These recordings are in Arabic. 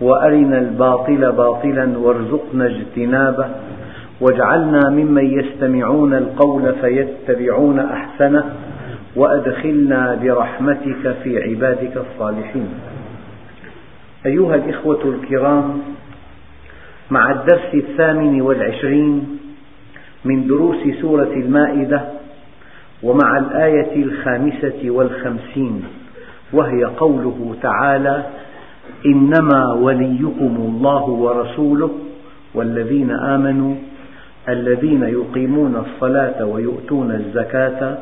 وأرنا الباطل باطلا وارزقنا اجتنابه واجعلنا ممن يستمعون القول فيتبعون أحسنه وأدخلنا برحمتك في عبادك الصالحين. أيها الإخوة الكرام مع الدرس الثامن والعشرين من دروس سورة المائدة ومع الآية الخامسة والخمسين وهي قوله تعالى إنما وليكم الله ورسوله والذين آمنوا الذين يقيمون الصلاة ويؤتون الزكاة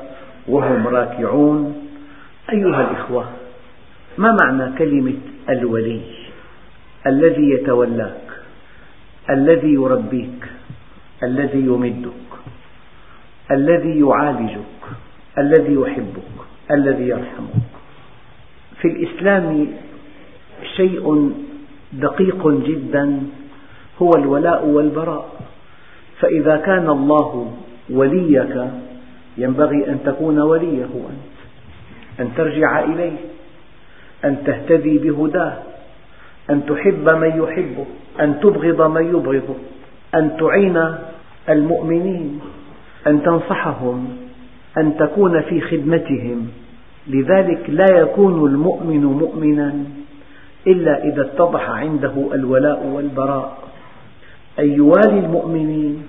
وهم راكعون. أيها الإخوة ما معنى كلمة الولي؟ الذي يتولاك الذي يربيك الذي يمدك الذي يعالجك الذي يحبك الذي يرحمك. في الإسلام شيء دقيق جدا هو الولاء والبراء. فإذا كان الله وليك ينبغي أن تكون وليه أنت أن ترجع إليه أن تهتدي بهداه أن تحب من يحبه أن تبغض من يبغضه أن تعين المؤمنين أن تنصحهم أن تكون في خدمتهم. لذلك لا يكون المؤمن مؤمنا. إلا إذا اتضح عنده الولاء والبراء. أن يوالي المؤمنين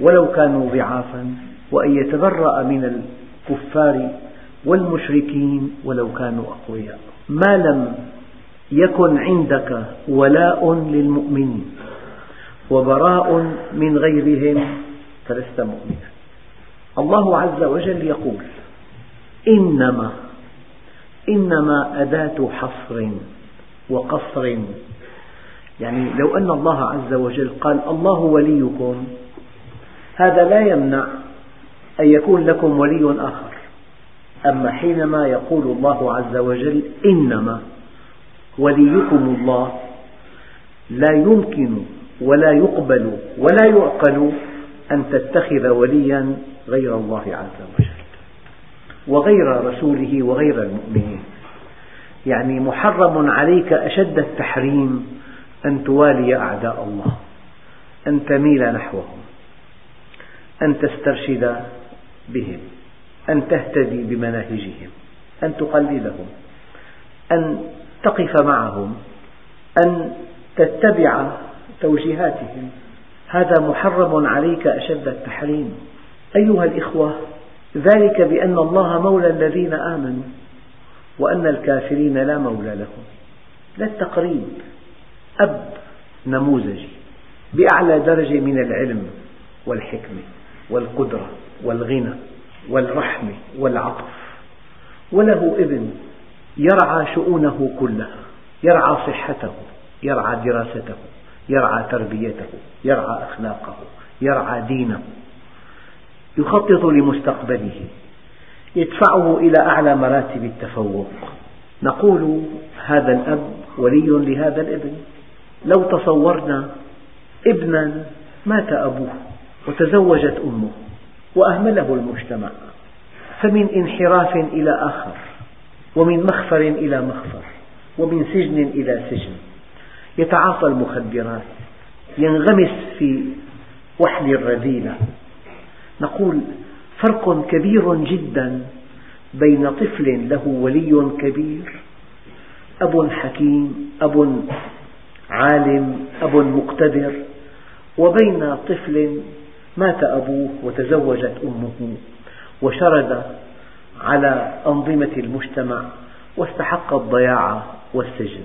ولو كانوا ضعافا وأن يتبرأ من الكفار والمشركين ولو كانوا أقوياء. ما لم يكن عندك ولاء للمؤمنين وبراء من غيرهم فلست مؤمنا. الله عز وجل يقول إنما إنما أداة حصر. وقصر. يعني لو أن الله عز وجل قال الله وليكم هذا لا يمنع أن يكون لكم ولي آخر. أما حينما يقول الله عز وجل إنما وليكم الله لا يمكن ولا يقبل ولا يعقل أن تتخذ وليا غير الله عز وجل وغير رسوله وغير المؤمنين. يعني محرم عليك أشد التحريم أن توالي أعداء الله أن تميل نحوهم أن تسترشد بهم أن تهتدي بمناهجهم أن تقلدهم أن تقف معهم أن تتبع توجيهاتهم. هذا محرم عليك أشد التحريم. أيها الإخوة ذلك بأن الله مولى الذين آمنوا. وأن الكافرين لا مولى لهم لا التقريب أب نموذجي بأعلى درجة من العلم والحكمة والقدرة والغنى والرحمة والعطف. وله ابن يرعى شؤونه كلها يرعى صحته يرعى دراسته يرعى تربيته يرعى أخلاقه يرعى دينه. يخطط لمستقبله. يدفعه إلى أعلى مراتب التفوق. نقول هذا الأب ولي لهذا الابن. لو تصورنا ابنا مات أبوه وتزوجت أمه وأهمله المجتمع فمن انحراف إلى آخر ومن مخفر إلى مخفر ومن سجن إلى سجن. يتعاطى المخدرات ينغمس في وحل الرذيلة. نقول فرق كبير جدا بين طفل له ولي كبير أب حكيم أب عالم أب مقتدر وبين طفل مات أبوه وتزوجت أمه وشرد على أنظمة المجتمع واستحق الضياع والسجن.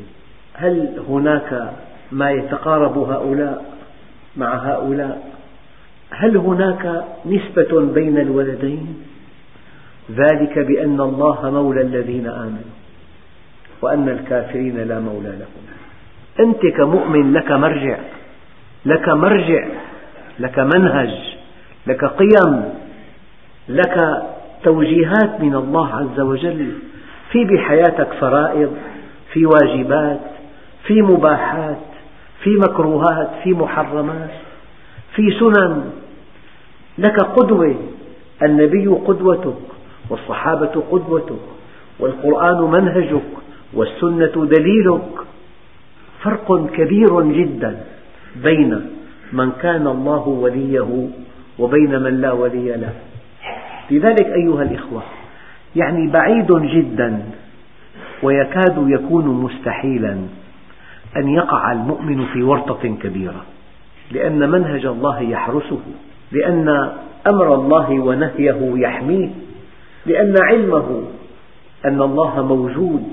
هل هناك ما يتقارب هؤلاء مع هؤلاء؟ هل هناك نسبة بين الولدين؟ ذلك بأن الله مولى الذين آمنوا وأن الكافرين لا مولى لهم. أنت كمؤمن لك مرجع لك مرجع لك منهج لك قيم لك توجيهات من الله عز وجل. في بحياتك فرائض في واجبات في مباحات في مكروهات في محرمات. في سنن. لك قدوة. النبي قدوتك والصحابة قدوتك والقرآن منهجك والسنة دليلك. فرق كبير جدا بين من كان الله وليه وبين من لا ولي له. لذلك أيها الإخوة يعني بعيد جدا ويكاد يكون مستحيلا أن يقع المؤمن في ورطة كبيرة. لأن منهج الله يحرسه لأن أمر الله ونهيه يحميه لأن علمه أن الله موجود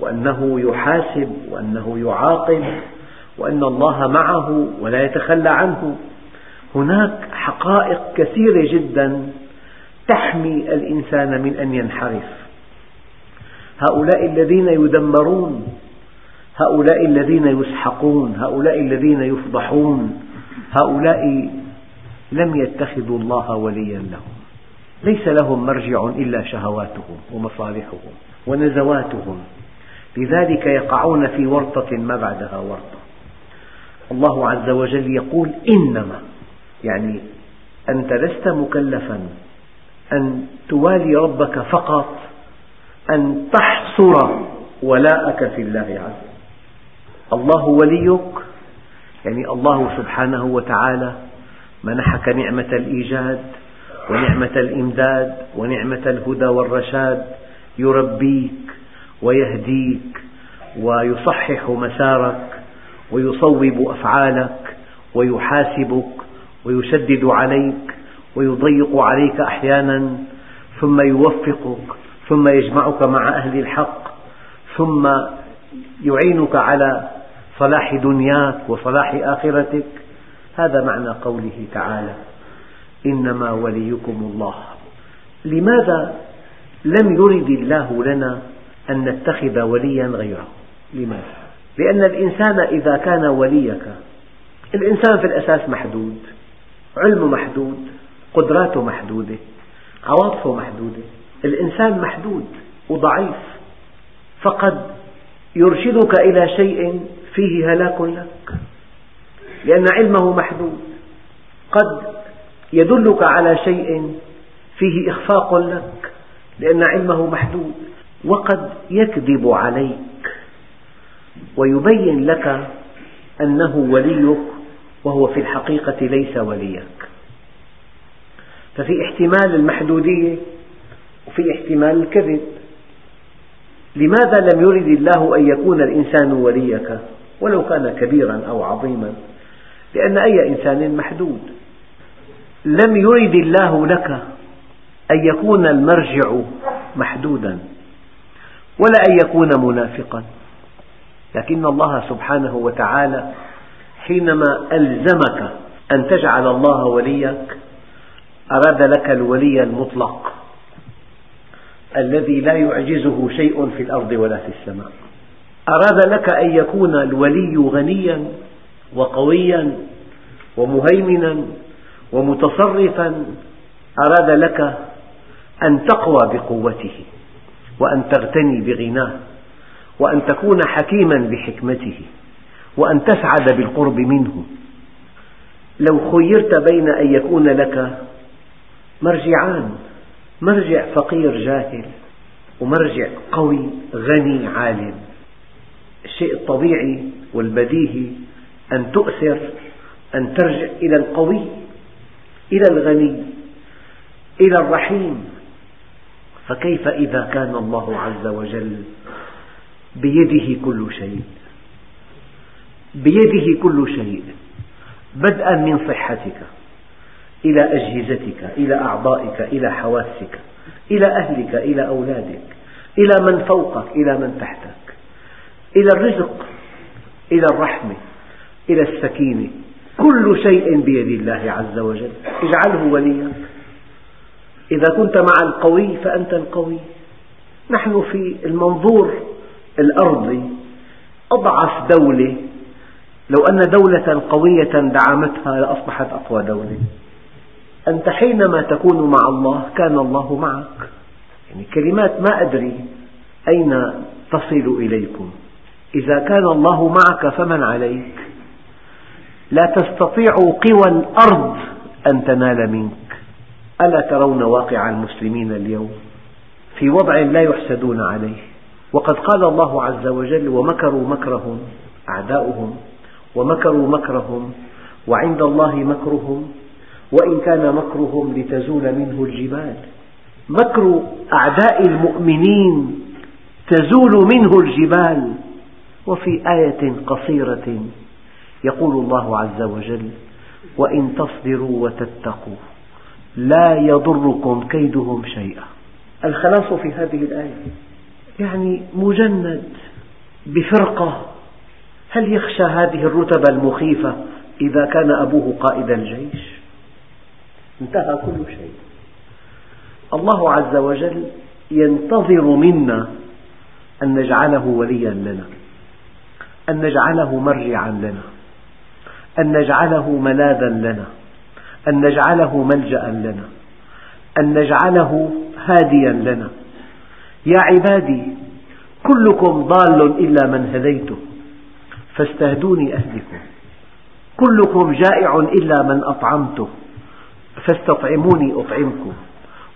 وأنه يحاسب وأنه يعاقب وأن الله معه ولا يتخلى عنه. هناك حقائق كثيرة جدا تحمي الإنسان من أن ينحرف. هؤلاء الذين يدمرون هؤلاء الذين يسحقون هؤلاء الذين يفضحون هؤلاء لم يتخذوا الله وليا لهم. ليس لهم مرجع إلا شهواتهم ومصالحهم ونزواتهم. لذلك يقعون في ورطة ما بعدها ورطة. الله عز وجل يقول إنما يعني أنت لست مكلفا أن توالي ربك فقط أن تحصر ولاءك في الله عز وجل الله وليك يعني الله سبحانه وتعالى منحك نعمة الإيجاد ونعمة الإمداد ونعمة الهدى والرشاد يربيك ويهديك ويصحح مسارك ويصوب أفعالك ويحاسبك ويشدد عليك ويضيق عليك أحيانا ثم يوفقك ثم يجمعك مع أهل الحق ثم يعينك على صلاح دنياك وصلاح آخرتك. هذا معنى قوله تعالى إنما وليكم الله. لماذا لم يرد الله لنا أن نتخذ وليا غيره؟ لماذا؟ لأن الإنسان إذا كان وليك الإنسان في الأساس محدود علمه محدود قدراته محدودة عواطفه محدودة. الإنسان محدود وضعيف. فقد يرشدك إلى شيء فيه هلاك لك. لأن علمه محدود. قد يدلك على شيء فيه إخفاق لك. لأن علمه محدود. وقد يكذب عليك. ويبين لك أنه وليك وهو في الحقيقة ليس وليك. ففي احتمال المحدودية وفي احتمال الكذب. لماذا لم يرد الله أن يكون الإنسان وليك؟ ولو كان كبيرا أو عظيما لأن أي إنسان محدود. لم يرد الله لك أن يكون المرجع محدودا ولا أن يكون منافقا. لكن الله سبحانه وتعالى حينما ألزمك أن تجعل الله وليك أراد لك الولي المطلق الذي لا يعجزه شيء في الأرض ولا في السماء. أراد لك أن يكون الولي غنيا وقويا ومهيمنا ومتصرفا أراد لك أن تقوى بقوته وأن تغتني بغناه وأن تكون حكيما بحكمته وأن تسعد بالقرب منه. لو خيرت بين أن يكون لك مرجعان مرجع فقير جاهل ومرجع قوي غني عالم. الشيء الطبيعي والبديهي أن تؤثر أن ترجع إلى القوي إلى الغني إلى الرحيم. فكيف إذا كان الله عز وجل بيده كل شيء؟ بيده كل شيء بدءا من صحتك إلى أجهزتك إلى أعضائك إلى حواسك إلى أهلك إلى أولادك إلى من فوقك إلى من تحتك. إلى الرزق إلى الرحمة إلى السكينة. كل شيء بيد الله عز وجل. اجعله وليا. إذا كنت مع القوي فأنت القوي. نحن في المنظور الأرضي. أضعف دولة. لو أن دولة قوية دعمتها لأصبحت أقوى دولة. أنت حينما تكون مع الله كان الله معك. يعني كلمات ما أدري أين تصل إليكم. إذا كان الله معك فمن عليك. لا تستطيع قوى الأرض أن تنال منك. ألا ترون واقع المسلمين اليوم؟ في وضع لا يحسدون عليه. وقد قال الله عز وجل ومكروا مكرهم أعداؤهم ومكروا مكرهم وعند الله مكرهم وإن كان مكرهم لتزول منه الجبال. مكر أعداء المؤمنين تزول منه الجبال. وفي آية قصيرة يقول الله عز وجل وإن تصبروا وتتقوا لا يضركم كيدهم شيئا. الخلاص في هذه الآية. يعني مجند بفرقة. هل يخشى هذه الرتب المخيفة إذا كان أبوه قائد الجيش؟ انتهى كل شيء. الله عز وجل ينتظر منا أن نجعله وليا لنا. أن نجعله مرجعا لنا أن نجعله ملاذا لنا أن نجعله ملجأ لنا أن نجعله هاديا لنا. يا عبادي كلكم ضال إلا من هديته فاستهدوني أهدكم كلكم جائع إلا من أطعمته فاستطعموني أطعمكم.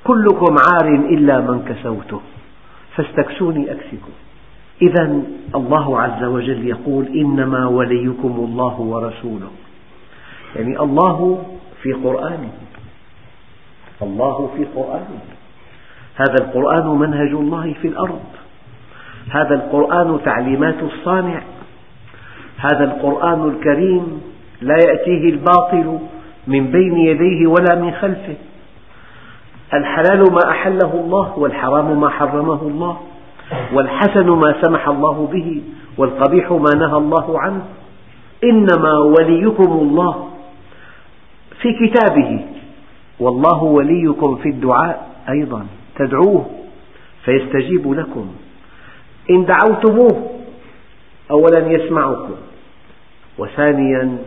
كلكم عار إلا من كسوته فاستكسوني أكسكم. إذا الله عز وجل يقول إنما وليكم الله ورسوله. يعني الله في قرآنه. الله في قرآنه. هذا القرآن منهج الله في الأرض. هذا القرآن تعليمات الصانع. هذا القرآن الكريم لا يأتيه الباطل من بين يديه ولا من خلفه. الحلال ما أحله الله والحرام ما حرمه الله. والحسن ما سمح الله به والقبيح ما نهى الله عنه. إنما وليكم الله في كتابه. والله وليكم في الدعاء أيضا. تدعوه فيستجيب لكم. إن دعوتموه أولا يسمعكم وثانيا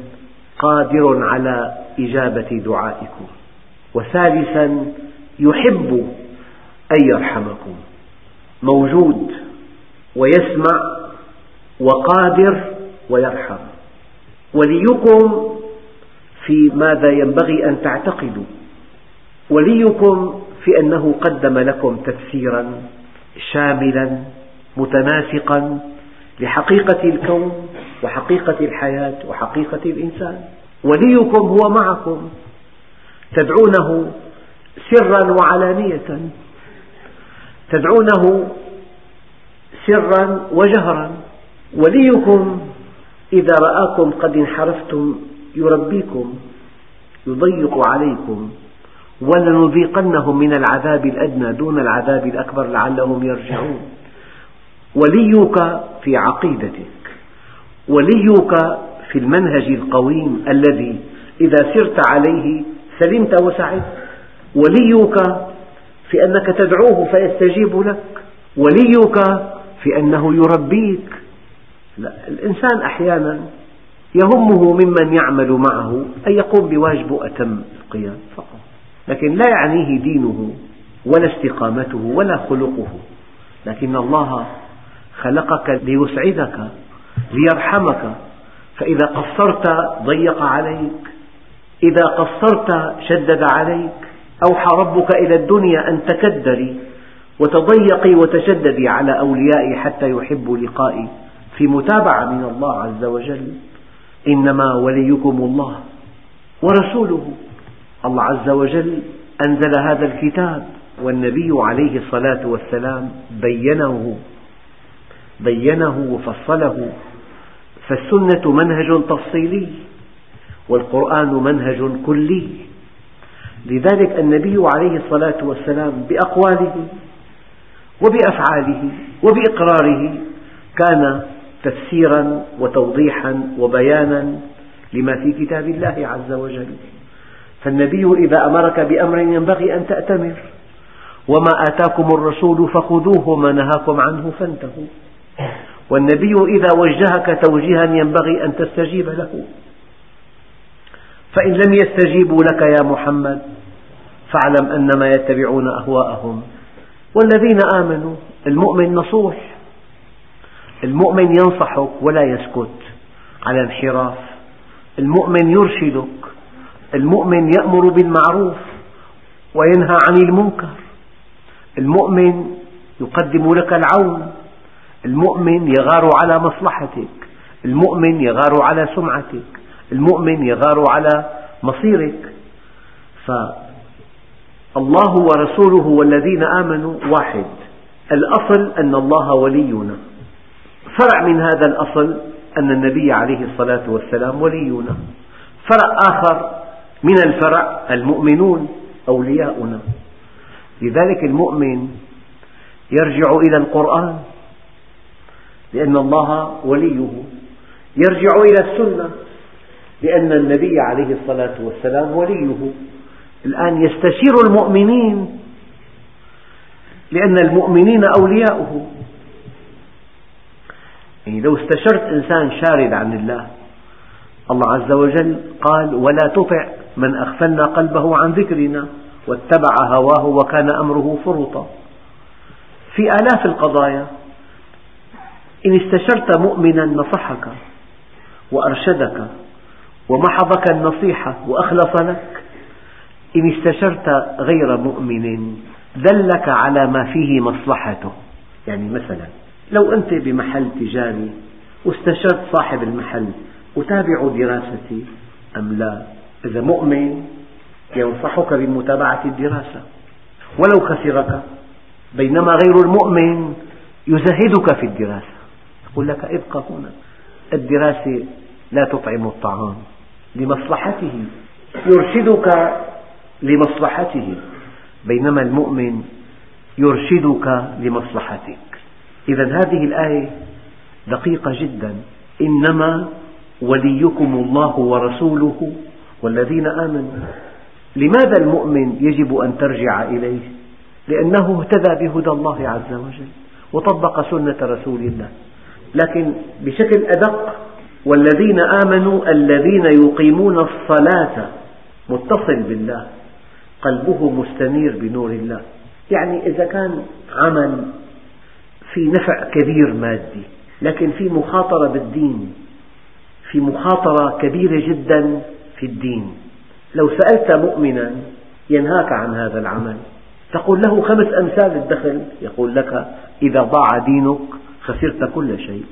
قادر على إجابة دعائكم وثالثا يحب أن يرحمكم. موجود ويسمع وقادر ويرحم. وليكم في ماذا ينبغي أن تعتقدوا. وليكم في أنه قدم لكم تفسيرا شاملا متناسقا لحقيقة الكون وحقيقة الحياة وحقيقة الإنسان. وليكم هو معكم تدعونه سرا وعلانية. تدعونه سرا وجهرا وليكم إذا رآكم قد انحرفتم يربيكم يضيق عليكم ولنذيقنهم من العذاب الأدنى دون العذاب الأكبر لعلهم يرجعون. وليك في عقيدتك وليك في المنهج القويم الذي إذا سرت عليه سلمت وسعدت. وليك في أنك تدعوه فيستجيب لك. وليك في أنه يربيك. لا الإنسان أحيانا يهمه ممن يعمل معه أن يقوم بواجبه أتم القيام فقط. لكن لا يعنيه دينه ولا استقامته ولا خلقه. لكن الله خلقك ليسعدك ليرحمك. فإذا قصرت ضيق عليك إذا قصرت شدد عليك. أوحى ربك إلى الدنيا أن تكدري وتضيقي وتشددي على أوليائي حتى يحبوا لقائي في متابعة من الله عز وجل. إنما وليكم الله ورسوله. الله عز وجل أنزل هذا الكتاب والنبي عليه الصلاة والسلام بينه بينه وفصله. فالسنة منهج تفصيلي والقرآن منهج كلي. لذلك النبي عليه الصلاة والسلام بأقواله وبأفعاله وبإقراره كان تفسيرا وتوضيحا وبيانا لما في كتاب الله عز وجل. فالنبي إذا أمرك بأمر ينبغي أن تأتمر. وما آتاكم الرسول فخذوه وما نهاكم عنه فانتهوا. والنبي إذا وجهك توجيها ينبغي أن تستجيب له. فإن لم يستجيبوا لك يا محمد فاعلم أنما يتبعون أهواءهم. والذين آمنوا المؤمن نصوح المؤمن ينصحك ولا يسكت على انحراف المؤمن يرشدك المؤمن يأمر بالمعروف وينهى عن المنكر المؤمن يقدم لك العون المؤمن يغار على مصلحتك المؤمن يغار على سمعتك. المؤمن يغار على مصيرك. فالله ورسوله والذين آمنوا واحد. الأصل أن الله ولينا. فرع من هذا الأصل أن النبي عليه الصلاة والسلام ولينا. فرع آخر من الفرع المؤمنون أولياؤنا. لذلك المؤمن يرجع إلى القرآن لأن الله وليه. يرجع إلى السنة. لأن النبي عليه الصلاة والسلام وليه. الآن يستشير المؤمنين لأن المؤمنين أولياؤه. يعني لو استشرت إنسان شارد عن الله الله عز وجل قال ولا تطع من أغفلنا قلبه عن ذكرنا واتبع هواه وكان أمره فرطا. في آلاف القضايا إن استشرت مؤمنا نصحك وأرشدك ومحضك النصيحة وأخلص لك. إن استشرت غير مؤمن دلك على ما فيه مصلحته. يعني مثلا لو أنت بمحل تجاري واستشرت صاحب المحل أتابع دراستي أم لا؟ إذا مؤمن ينصحك بمتابعة الدراسة. ولو خسرك بينما غير المؤمن يزهدك في الدراسة. يقول لك ابقى هنا. الدراسة لا تطعم الطعام. لمصلحته يرشدك لمصلحته بينما المؤمن يرشدك لمصلحتك. إذا هذه الآية دقيقة جدا. إنما وليكم الله ورسوله والذين آمنوا. لماذا المؤمن يجب أن ترجع إليه؟ لأنه اهتدى بهدى الله عز وجل وطبق سنة رسول الله. لكن بشكل أدق والذين آمنوا الذين يقيمون الصلاة متصل بالله قلبه مستنير بنور الله. يعني إذا كان عمل في نفع كبير مادي لكن في مخاطرة بالدين في مخاطرة كبيرة جدا في الدين. لو سألت مؤمنا ينهاك عن هذا العمل. تقول له خمس أمثال الدخل يقول لك إذا ضاع دينك خسرت كل شيء.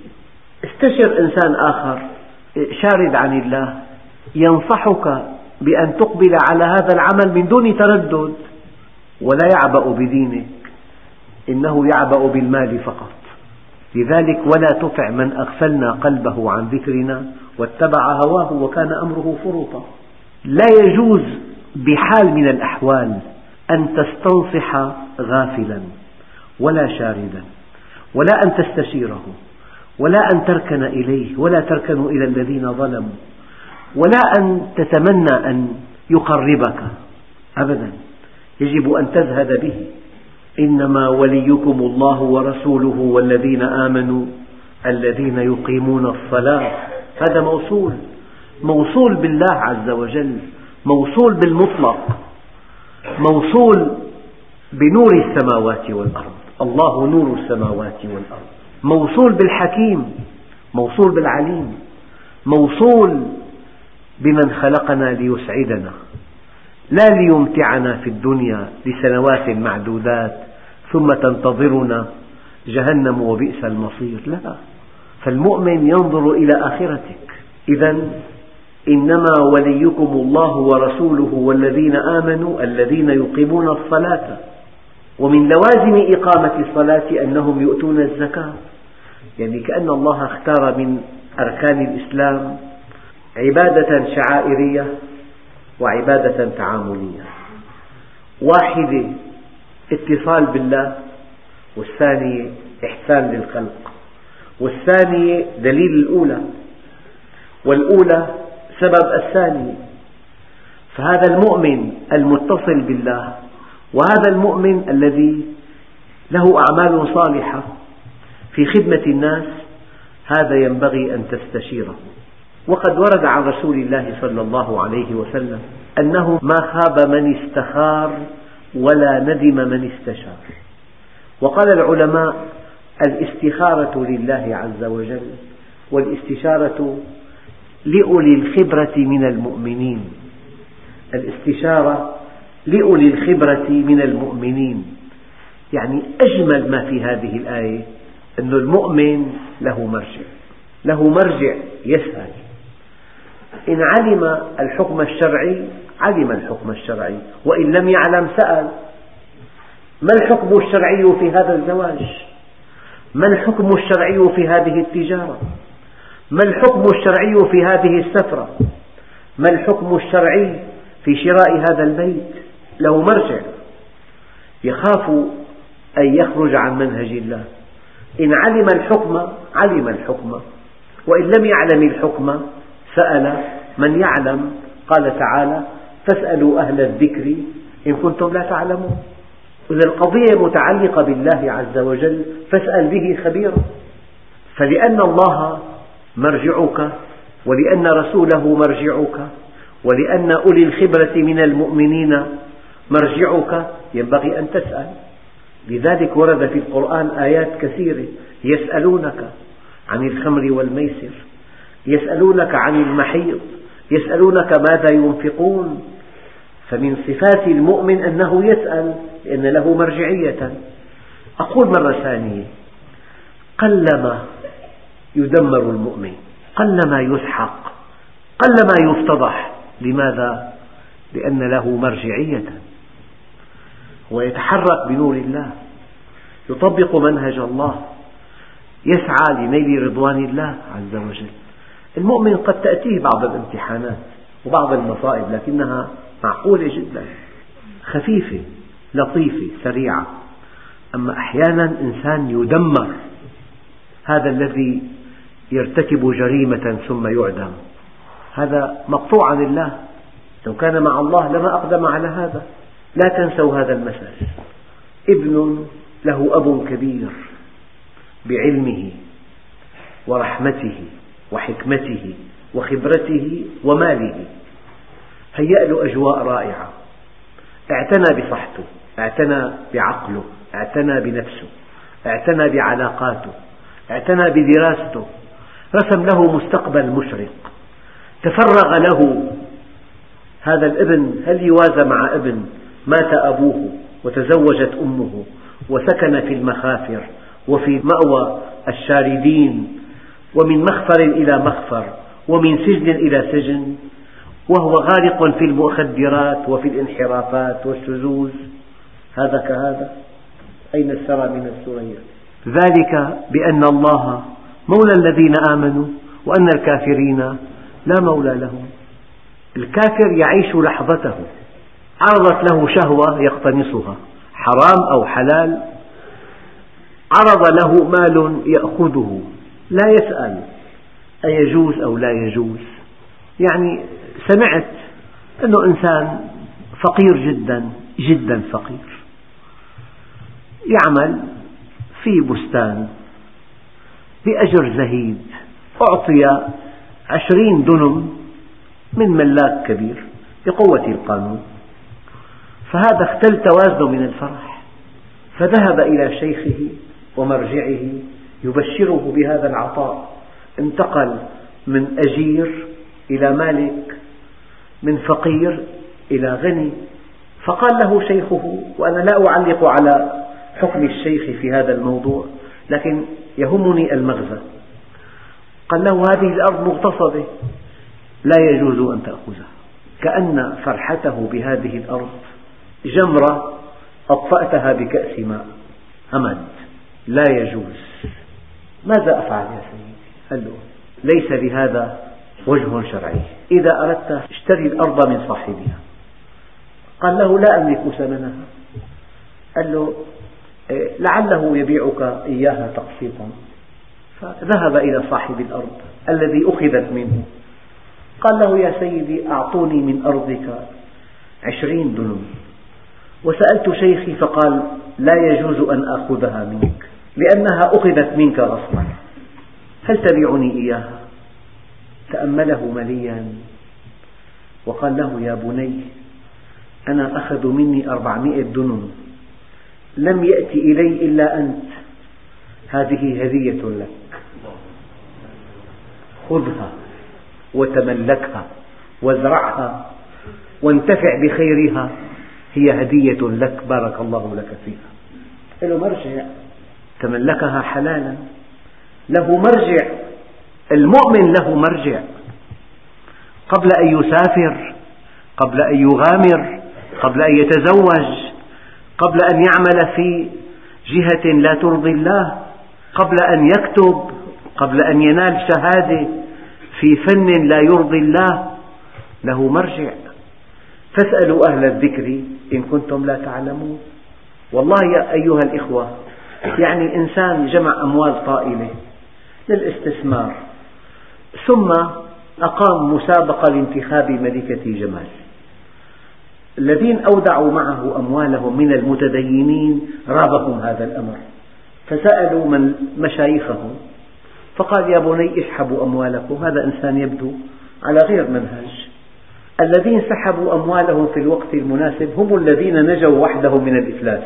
استشر إنسان آخر شارد عن الله ينصحك بأن تقبل على هذا العمل من دون تردد ولا يعبأ بدينك إنه يعبأ بالمال فقط. لذلك ولا تطع من أغفلنا قلبه عن ذكرنا واتبع هواه وكان أمره فرطا لا يجوز بحال من الأحوال أن تستنصح غافلا ولا شاردا ولا أن تستشيره. ولا أن تركن إليه ولا تركن إلى الذين ظلموا ولا أن تتمنى أن يقربك أبدا. يجب أن تزهد به. إنما وليكم الله ورسوله والذين آمنوا الذين يقيمون الصلاة. هذا موصول. موصول بالله عز وجل. موصول بالمطلق. موصول بنور السماوات والأرض. الله نور السماوات والأرض. موصول بالحكيم موصول بالعليم موصول بمن خلقنا ليسعدنا لا ليمتعنا في الدنيا لسنوات معدودات ثم تنتظرنا جهنم وبئس المصير. لا فالمؤمن ينظر إلى آخرتك. إذا إنما وليكم الله ورسوله والذين آمنوا الذين يقيمون الصلاة ومن لوازم إقامة الصلاة أنهم يؤتون الزكاة. يعني كأن الله اختار من أركان الإسلام عبادة شعائرية وعبادة تعاملية. واحدة اتصال بالله والثانية إحسان للخلق والثانية دليل الأولى والأولى سبب الثانية فهذا المؤمن المتصل بالله وهذا المؤمن الذي له أعمال صالحة في خدمة الناس هذا ينبغي أن تستشيره. وقد ورد عن رسول الله صلى الله عليه وسلم أنه ما خاب من استخار ولا ندم من استشار. وقال العلماء الاستخارة لله عز وجل والاستشارة لأولي الخبرة من المؤمنين. الاستشارة لأولي الخبرة من المؤمنين. يعني أجمل ما في هذه الآية أن المؤمن له مرجع له مرجع يسأل. إن علم الحكم الشرعي علم الحكم الشرعي وإن لم يعلم سأل. ما الحكم الشرعي في هذا الزواج؟ ما الحكم الشرعي في هذه التجارة؟ ما الحكم الشرعي في هذه السفرة؟ ما الحكم الشرعي في شراء هذا البيت؟ له مرجع. يخاف أن يخرج عن منهج الله. إن علم الحكم علم الحكم. وإن لم يعلم الحكم سأل من يعلم. قال تعالى فاسألوا أهل الذكر إن كنتم لا تعلمون. إذا القضية متعلقة بالله عز وجل فاسأل به خبيرا. فلأن الله مرجعك ولأن رسوله مرجعك ولأن أولي الخبرة من المؤمنين مرجعك ينبغي أن تسأل. لذلك ورد في القرآن آيات كثيرة. يسألونك عن الخمر والميسر يسألونك عن المحيض يسألونك ماذا ينفقون. فمن صفات المؤمن أنه يسأل لأن له مرجعية. أقول مرة ثانية قلما يدمر المؤمن قلما يسحق قلما يفتضح. لماذا؟ لأن له مرجعية. هو يتحرك بنور الله. يطبق منهج الله. يسعى لنيل رضوان الله عز وجل. المؤمن قد تأتيه بعض الامتحانات وبعض المصائب لكنها معقولة جدا. خفيفة لطيفة سريعة. أما أحيانا إنسان يدمر هذا الذي يرتكب جريمة ثم يعدم. هذا مقطوع عن الله. لو كان مع الله لما أقدم على هذا. لا تنسوا هذا المثل. ابن له أب كبير بعلمه ورحمته وحكمته وخبرته وماله. هيأ له أجواء رائعة. اعتنى بصحته اعتنى بعقله اعتنى بنفسه اعتنى بعلاقاته اعتنى بدراسته. رسم له مستقبل مشرق. تفرغ له هذا الابن. هل يوازى مع ابن؟ مات أبوه وتزوجت أمه وسكن في المخافر وفي مأوى الشاردين ومن مخفر إلى مخفر ومن سجن إلى سجن وهو غارق في المخدرات وفي الانحرافات والشذوذ. هذا كهذا؟ أين السرى من السرية؟ ذلك بأن الله مولى الذين آمنوا وأن الكافرين لا مولى لهم. الكافر يعيش لحظته. عرضت له شهوة يقتنصها حرام أو حلال. عرض له مال يأخذه. لا يسأل أيجوز أو لا يجوز. يعني سمعت أنه إنسان فقير جدا جدا فقير. يعمل في بستان بأجر زهيد أعطي عشرين دنم من ملاك كبير بقوة القانون. فهذا اختل توازنه من الفرح. فذهب إلى شيخه ومرجعه يبشره بهذا العطاء. انتقل من أجير إلى مالك من فقير إلى غني. فقال له شيخه وأنا لا أعلق على حكم الشيخ في هذا الموضوع لكن يهمني المغزى. قال له هذه الأرض مغتصبة. لا يجوز أن تأخذها. كأن فرحته بهذه الأرض جمرة أطفأتها بكأس ماء. أمد لا يجوز. ماذا أفعل يا سيدي؟ قال له ليس لهذا وجه شرعي. إذا أردت اشتري الأرض من صاحبها. قال له لا أملك ثمنها قال له إيه، لعله يبيعك إياها تقسيطا. فذهب إلى صاحب الأرض الذي أخذت منه. قال له يا سيدي أعطوني من أرضك عشرين دنم وسألت شيخي فقال لا يجوز أن آخذها منك لأنها أخذت منك غصبا. هل تبيعني إياها؟ تأمله مليا. وقال له يا بني أنا أخذ مني أربعمائة دنم لم يأتي إلي إلا أنت. هذه هدية لك. خذها وتملكها وازرعها وانتفع بخيرها. هي هدية لك بارك الله لك فيها. له مرجع. تملكها حلالا له مرجع. المؤمن له مرجع. قبل أن يسافر قبل أن يغامر قبل أن يتزوج قبل أن يعمل في جهة لا ترضي الله قبل أن يكتب قبل أن ينال شهادة في فن لا يرضي الله له مرجع. فاسألوا أهل الذكر إن كنتم لا تعلمون. والله يا أيها الإخوة يعني إنسان جمع أموال طائلة للاستثمار ثم أقام مسابقة لانتخاب ملكة جمال. الذين أودعوا معه أموالهم من المتدينين رابهم هذا الأمر فسألوا من مشايخهم فقال يا بني اسحبوا أموالكم هذا إنسان يبدو على غير منهج. الذين سحبوا أموالهم في الوقت المناسب هم الذين نجوا وحدهم من الإفلاس.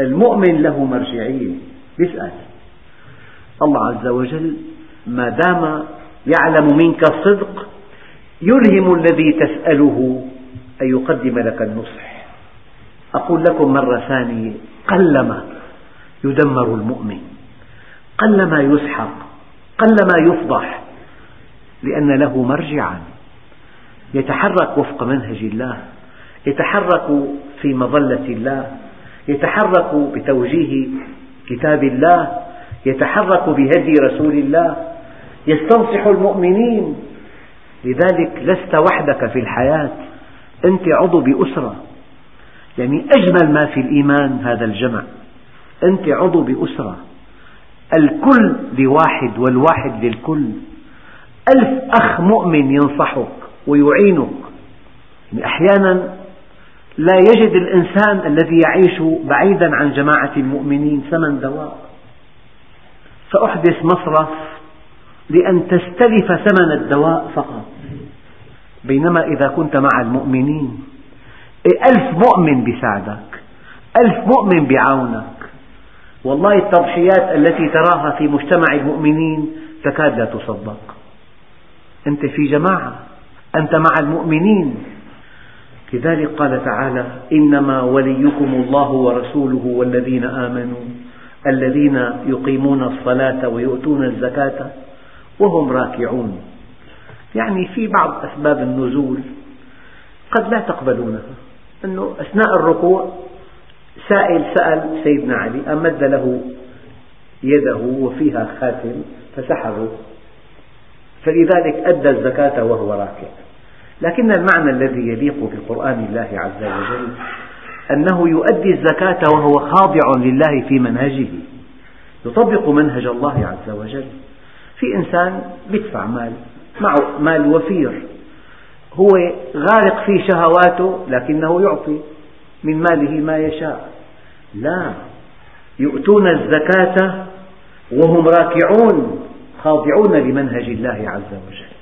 المؤمن له مرجعية يسأل الله عز وجل ما دام يعلم منك الصدق يلهم الذي تسأله أن يقدم لك النصح. أقول لكم مرة ثانية. قلما يدمر المؤمن. قلما يسحق. قلما يفضح. لأن له مرجعا. يتحرك وفق منهج الله يتحرك في مظلة الله يتحرك بتوجيه كتاب الله يتحرك بهدي رسول الله. يستنصح المؤمنين. لذلك لست وحدك في الحياة أنت عضو بأسرة. يعني أجمل ما في الإيمان هذا الجمع. أنت عضو بأسرة. الكل لواحد والواحد للكل. ألف أخ مؤمن ينصحك ويعينك. يعني أحيانا لا يجد الإنسان الذي يعيش بعيدا عن جماعة المؤمنين ثمن دواء. فأحدث مصرف لأن تستلف ثمن الدواء فقط. بينما إذا كنت مع المؤمنين ألف مؤمن بيساعدك ألف مؤمن بعونك والله التضحيات التي تراها في مجتمع المؤمنين تكاد لا تصدق. أنت في جماعة أنت مع المؤمنين. لذلك قال تعالى إنما وليكم الله ورسوله والذين آمنوا الذين يقيمون الصلاة ويؤتون الزكاة وهم راكعون. يعني في بعض أسباب النزول قد لا تقبلونها أنه أثناء الركوع سائل سأل سيدنا علي أمد له يده وفيها خاتم فسحبه؟ فلذلك أدى الزكاة وهو راكع. لكن المعنى الذي يليق بقرآن الله عز وجل أنه يؤدي الزكاة وهو خاضع لله في منهجه. يطبق منهج الله عز وجل. في إنسان يدفع مال معه مال وفير. هو غارق في شهواته لكنه يعطي من ماله ما يشاء. لا يؤتون الزكاة وهم راكعون. خاضعون لمنهج الله عز وجل.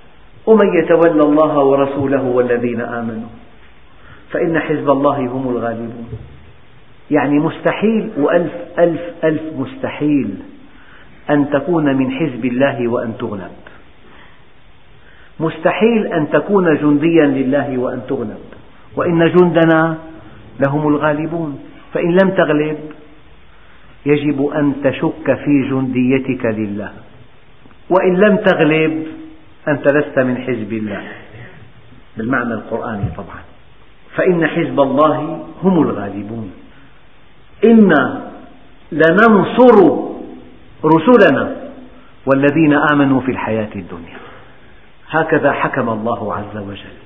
ومن يتولى الله ورسوله والذين آمنوا فإن حزب الله هم الغالبون. يعني مستحيل وألف ألف ألف مستحيل أن تكون من حزب الله وأن تغلب. مستحيل أن تكون جنديا لله وأن تغلب. وإن جندنا لهم الغالبون. فإن لم تغلب يجب أن تشك في جنديتك لله. وإن لم تغلب أنت لست من حزب الله. بالمعنى القرآني طبعا. فإن حزب الله هم الغالبون. إنا لننصر رسلنا والذين آمنوا في الحياة الدنيا. هكذا حكم الله عز وجل.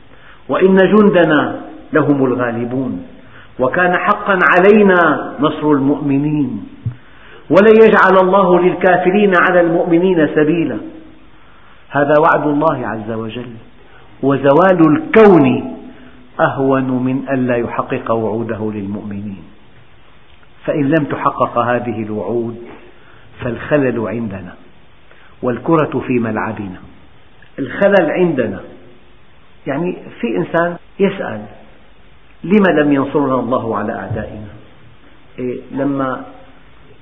وإن جندنا لهم الغالبون. وكان حقا علينا نصر المؤمنين. ولن يجعل الله للكافرين على المؤمنين سبيلا. هذا وعد الله عز وجل. وزوال الكون أهون من ألا يحقق وعوده للمؤمنين. فإن لم تحقق هذه الوعود فالخلل عندنا والكرة في ملعبنا. الخلل عندنا. يعني في إنسان يسأل لما لم ينصرنا الله على أعدائنا؟ إيه لما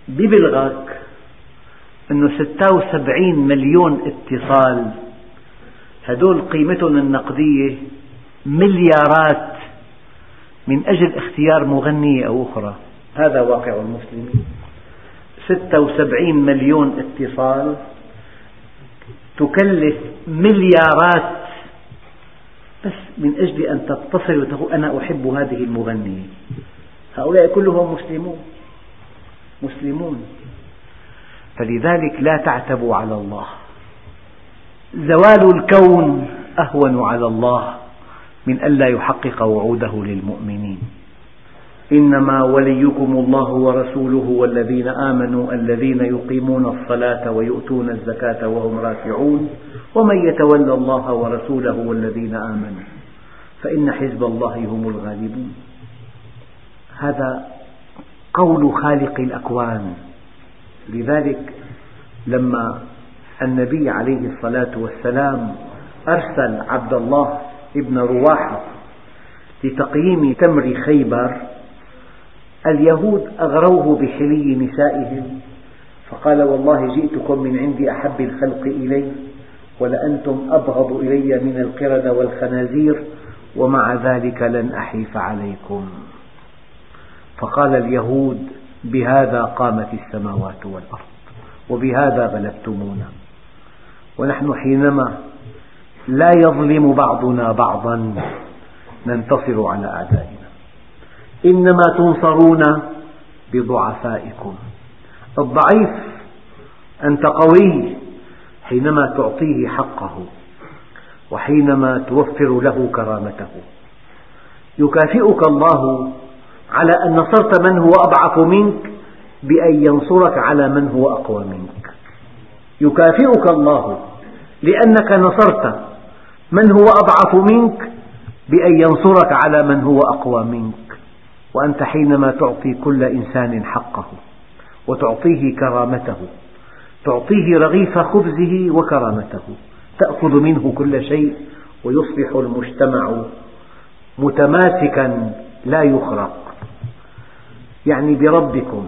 ببلغك أنه 76 مليون اتصال. هدول قيمتهم النقدية مليارات من أجل اختيار مغنية أو أخرى. هذا واقع المسلمين. 76 مليون اتصال تكلف مليارات بس من أجل أن تتصل وتقول أنا أحب هذه المغنية. هؤلاء كلهم مسلمون. مسلمون. فلذلك لا تعتبوا على الله. زوال الكون أهون على الله من ألا يحقق وعوده للمؤمنين. إنما وليكم الله ورسوله والذين آمنوا الذين يقيمون الصلاة ويؤتون الزكاة وهم راكعون. ومن يتولى الله ورسوله والذين آمنوا. فإن حزب الله هم الغالبون. هذا قول خالق الأكوان. لذلك لما النبي عليه الصلاة والسلام أرسل عبد الله ابن رواحة لتقييم تمر خيبر اليهود أغروه بحلي نسائهم فقال والله جئتكم من عند أحب الخلق إلي ولأنتم أبغض إلي من القردة والخنازير ومع ذلك لن أحيف عليكم. فقال اليهود بهذا قامت السماوات والأرض وبهذا غلبتمونا ونحن حينما لا يظلم بعضنا بعضا ننتصر على أعدائنا إنما تنصرون بضعفائكم. الضعيف أنت قوي حينما تعطيه حقه وحينما توفر له كرامته. يكافئك الله على أن نصرت من هو أضعف منك بأن ينصرك على من هو أقوى منك. يكافئك الله لأنك نصرت من هو أضعف منك بأن ينصرك على من هو أقوى منك. وأنت حينما تعطي كل إنسان حقه وتعطيه كرامته تعطيه رغيف خبزه وكرامته تأخذ منه كل شيء ويصبح المجتمع متماسكا لا يخرق. يعني بربكم.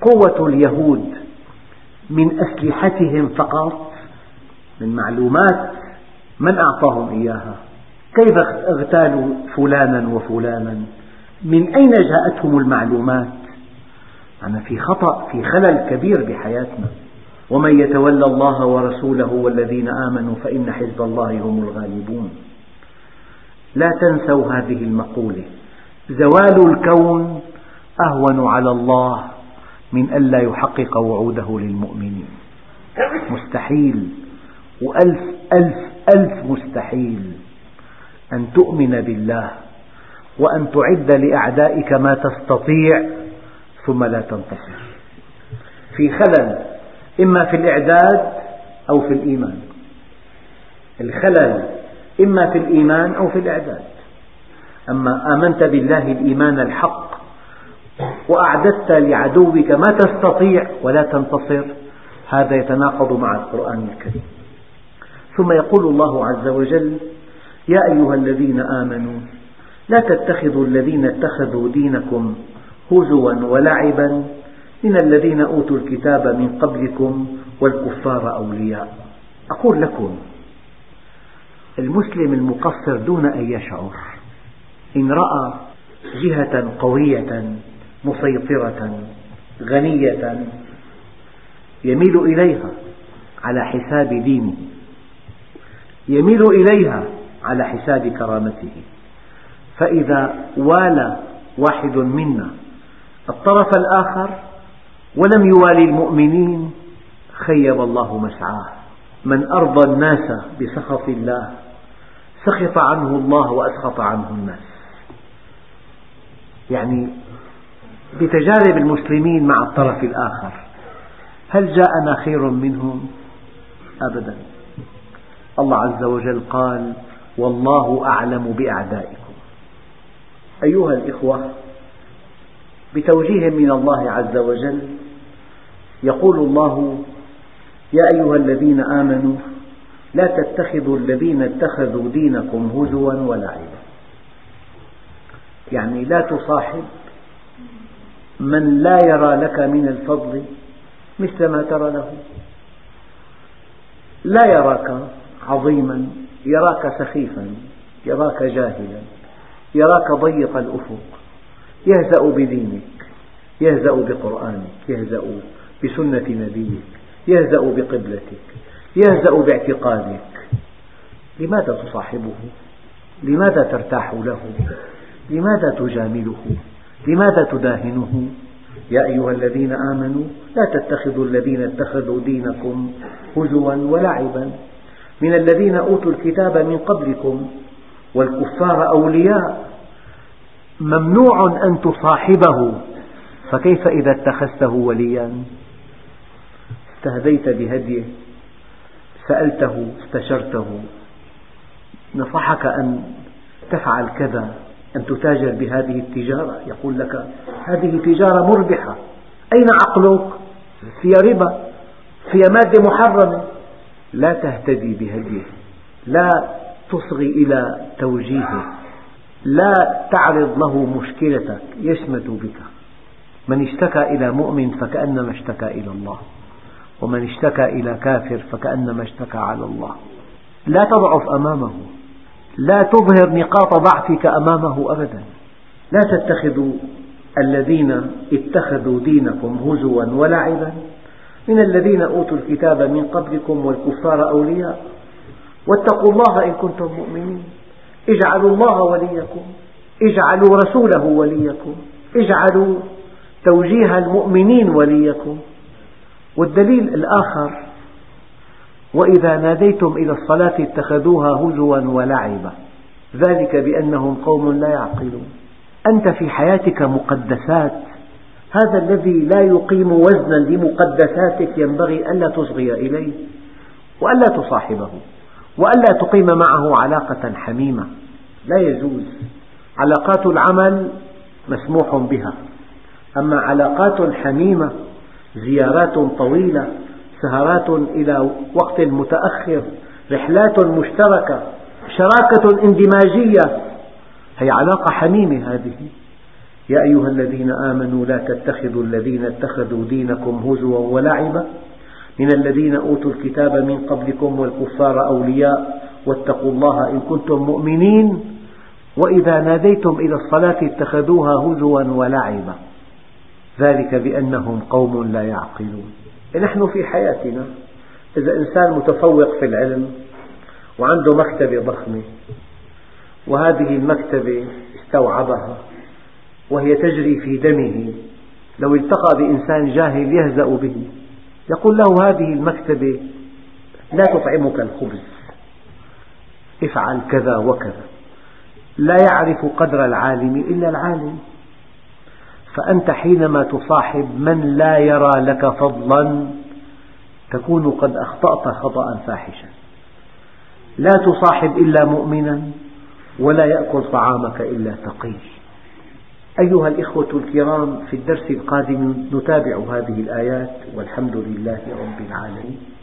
قوة اليهود من أسلحتهم فقط من معلومات من أعطاهم إياها. كيف اغتالوا فلانا وفلانا؟ من أين جاءتهم المعلومات؟ أنا في خطأ في خلل كبير بحياتنا. ومن يتولى الله ورسوله والذين آمنوا فإن حزب الله هم الغالبون. لا تنسوا هذه المقولة. زوال الكون أهون على الله من ألا يحقق وعوده للمؤمنين. مستحيل. وألف ألف ألف مستحيل. أن تؤمن بالله وأن تعد لأعدائك ما تستطيع ثم لا تنتصر. في خلل إما في الإعداد أو في الإيمان. الخلل إما في الإيمان أو في الإعداد. أما آمنت بالله الإيمان الحق وأعددت لعدوك ما تستطيع ولا تنتصر هذا يتناقض مع القرآن الكريم. ثم يقول الله عز وجل يا أيها الذين آمنوا لا تتخذوا الذين اتخذوا دينكم هزوا ولعبا من الذين أوتوا الكتاب من قبلكم والكفار أولياء. أقول لكم المسلم المقصر دون أن يشعر. إن رأى جهة قوية مسيطرة غنية يميل إليها على حساب دينه. يميل إليها على حساب كرامته. فإذا والى واحد منا الطرف الآخر ولم يوالي المؤمنين خيب الله مسعاه. من أرضى الناس بسخط الله سخط عنه الله وأسخط عنه الناس. يعني بتجارب المسلمين مع الطرف الآخر. هل جاءنا خير منهم؟ أبدا. الله عز وجل قال والله أعلم بأعدائكم. أيها الإخوة بتوجيه من الله عز وجل يقول الله يا أيها الذين آمنوا لا تتخذوا الذين اتخذوا دينكم هزوا ولعبا يعني لا تصاحب من لا يرى لك من الفضل مثل ما ترى له لا يراك عظيما يراك سخيفا يراك جاهلا يراك ضيق الأفق يهزأ بدينك يهزأ بقرآنك يهزأ بسنة نبيك يهزأ بقبلتك يهزأ باعتقادك لماذا تصاحبه؟ لماذا ترتاح له؟ لماذا تجامله؟ لماذا تداهنه؟ يا أيها الذين آمنوا لا تتخذوا الذين اتخذوا دينكم هزوا ولعبا. من الذين أوتوا الكتاب من قبلكم والكفار أولياء. ممنوع أن تصاحبه. فكيف إذا اتخذته وليا؟ استهديت بهديه. سألته استشرته. نصحك أن تفعل كذا. أن تتاجر بهذه التجارة. يقول لك هذه تجارة مربحة. أين عقلك؟ فيها ربا فيها مادة محرمة. لا تهتدي بهديه. لا تصغي إلى توجيهه. لا تعرض له مشكلتك. يشمت بك. من اشتكى إلى مؤمن فكأنما اشتكى إلى الله. ومن اشتكى إلى كافر فكأنما اشتكى على الله. لا تضعف أمامه. لا تظهر نقاط ضعفك أمامه أبدا. لا تتخذوا الذين اتخذوا دينكم هزوا ولعبا. من الذين أوتوا الكتاب من قبلكم والكفار أولياء. واتقوا الله إن كنتم مؤمنين. اجعلوا الله وليكم. اجعلوا رسوله وليكم. اجعلوا توجيه المؤمنين وليكم. والدليل الآخر وإذا ناديتم إلى الصلاة اتخذوها هزوا ولعبا. ذلك بأنهم قوم لا يعقلون. أنت في حياتك مقدسات. هذا الذي لا يقيم وزنا لمقدساتك ينبغي ألا تصغي إليه وألا تصاحبه وألا تقيم معه علاقة حميمة. لا يجوز. علاقات العمل مسموح بها. أما علاقات حميمة زيارات طويلة سهرات إلى وقت متأخر رحلات مشتركة شراكة اندماجية. هي علاقة حميمة هذه. يا أيها الذين آمنوا لا تتخذوا الذين اتخذوا دينكم هزوا ولعبا. من الذين أوتوا الكتاب من قبلكم والكفار أولياء. واتقوا الله إن كنتم مؤمنين. وإذا ناديتم إلى الصلاة اتخذوها هزوا ولعبا. ذلك بأنهم قوم لا يعقلون. نحن في حياتنا إذا إنسان متفوق في العلم وعنده مكتبة ضخمة وهذه المكتبة استوعبها وهي تجري في دمه لو التقى بإنسان جاهل يهزأ به يقول له هذه المكتبة لا تطعمك الخبز افعل كذا وكذا لا يعرف قدر العالم إلا العالم. فأنت حينما تصاحب من لا يرى لك فضلا تكون قد أخطأت خطأ فاحشا. لا تصاحب إلا مؤمنا ولا يأكل طعامك إلا تقي. أيها الإخوة الكرام في الدرس القادم نتابع هذه الآيات والحمد لله رب العالمين.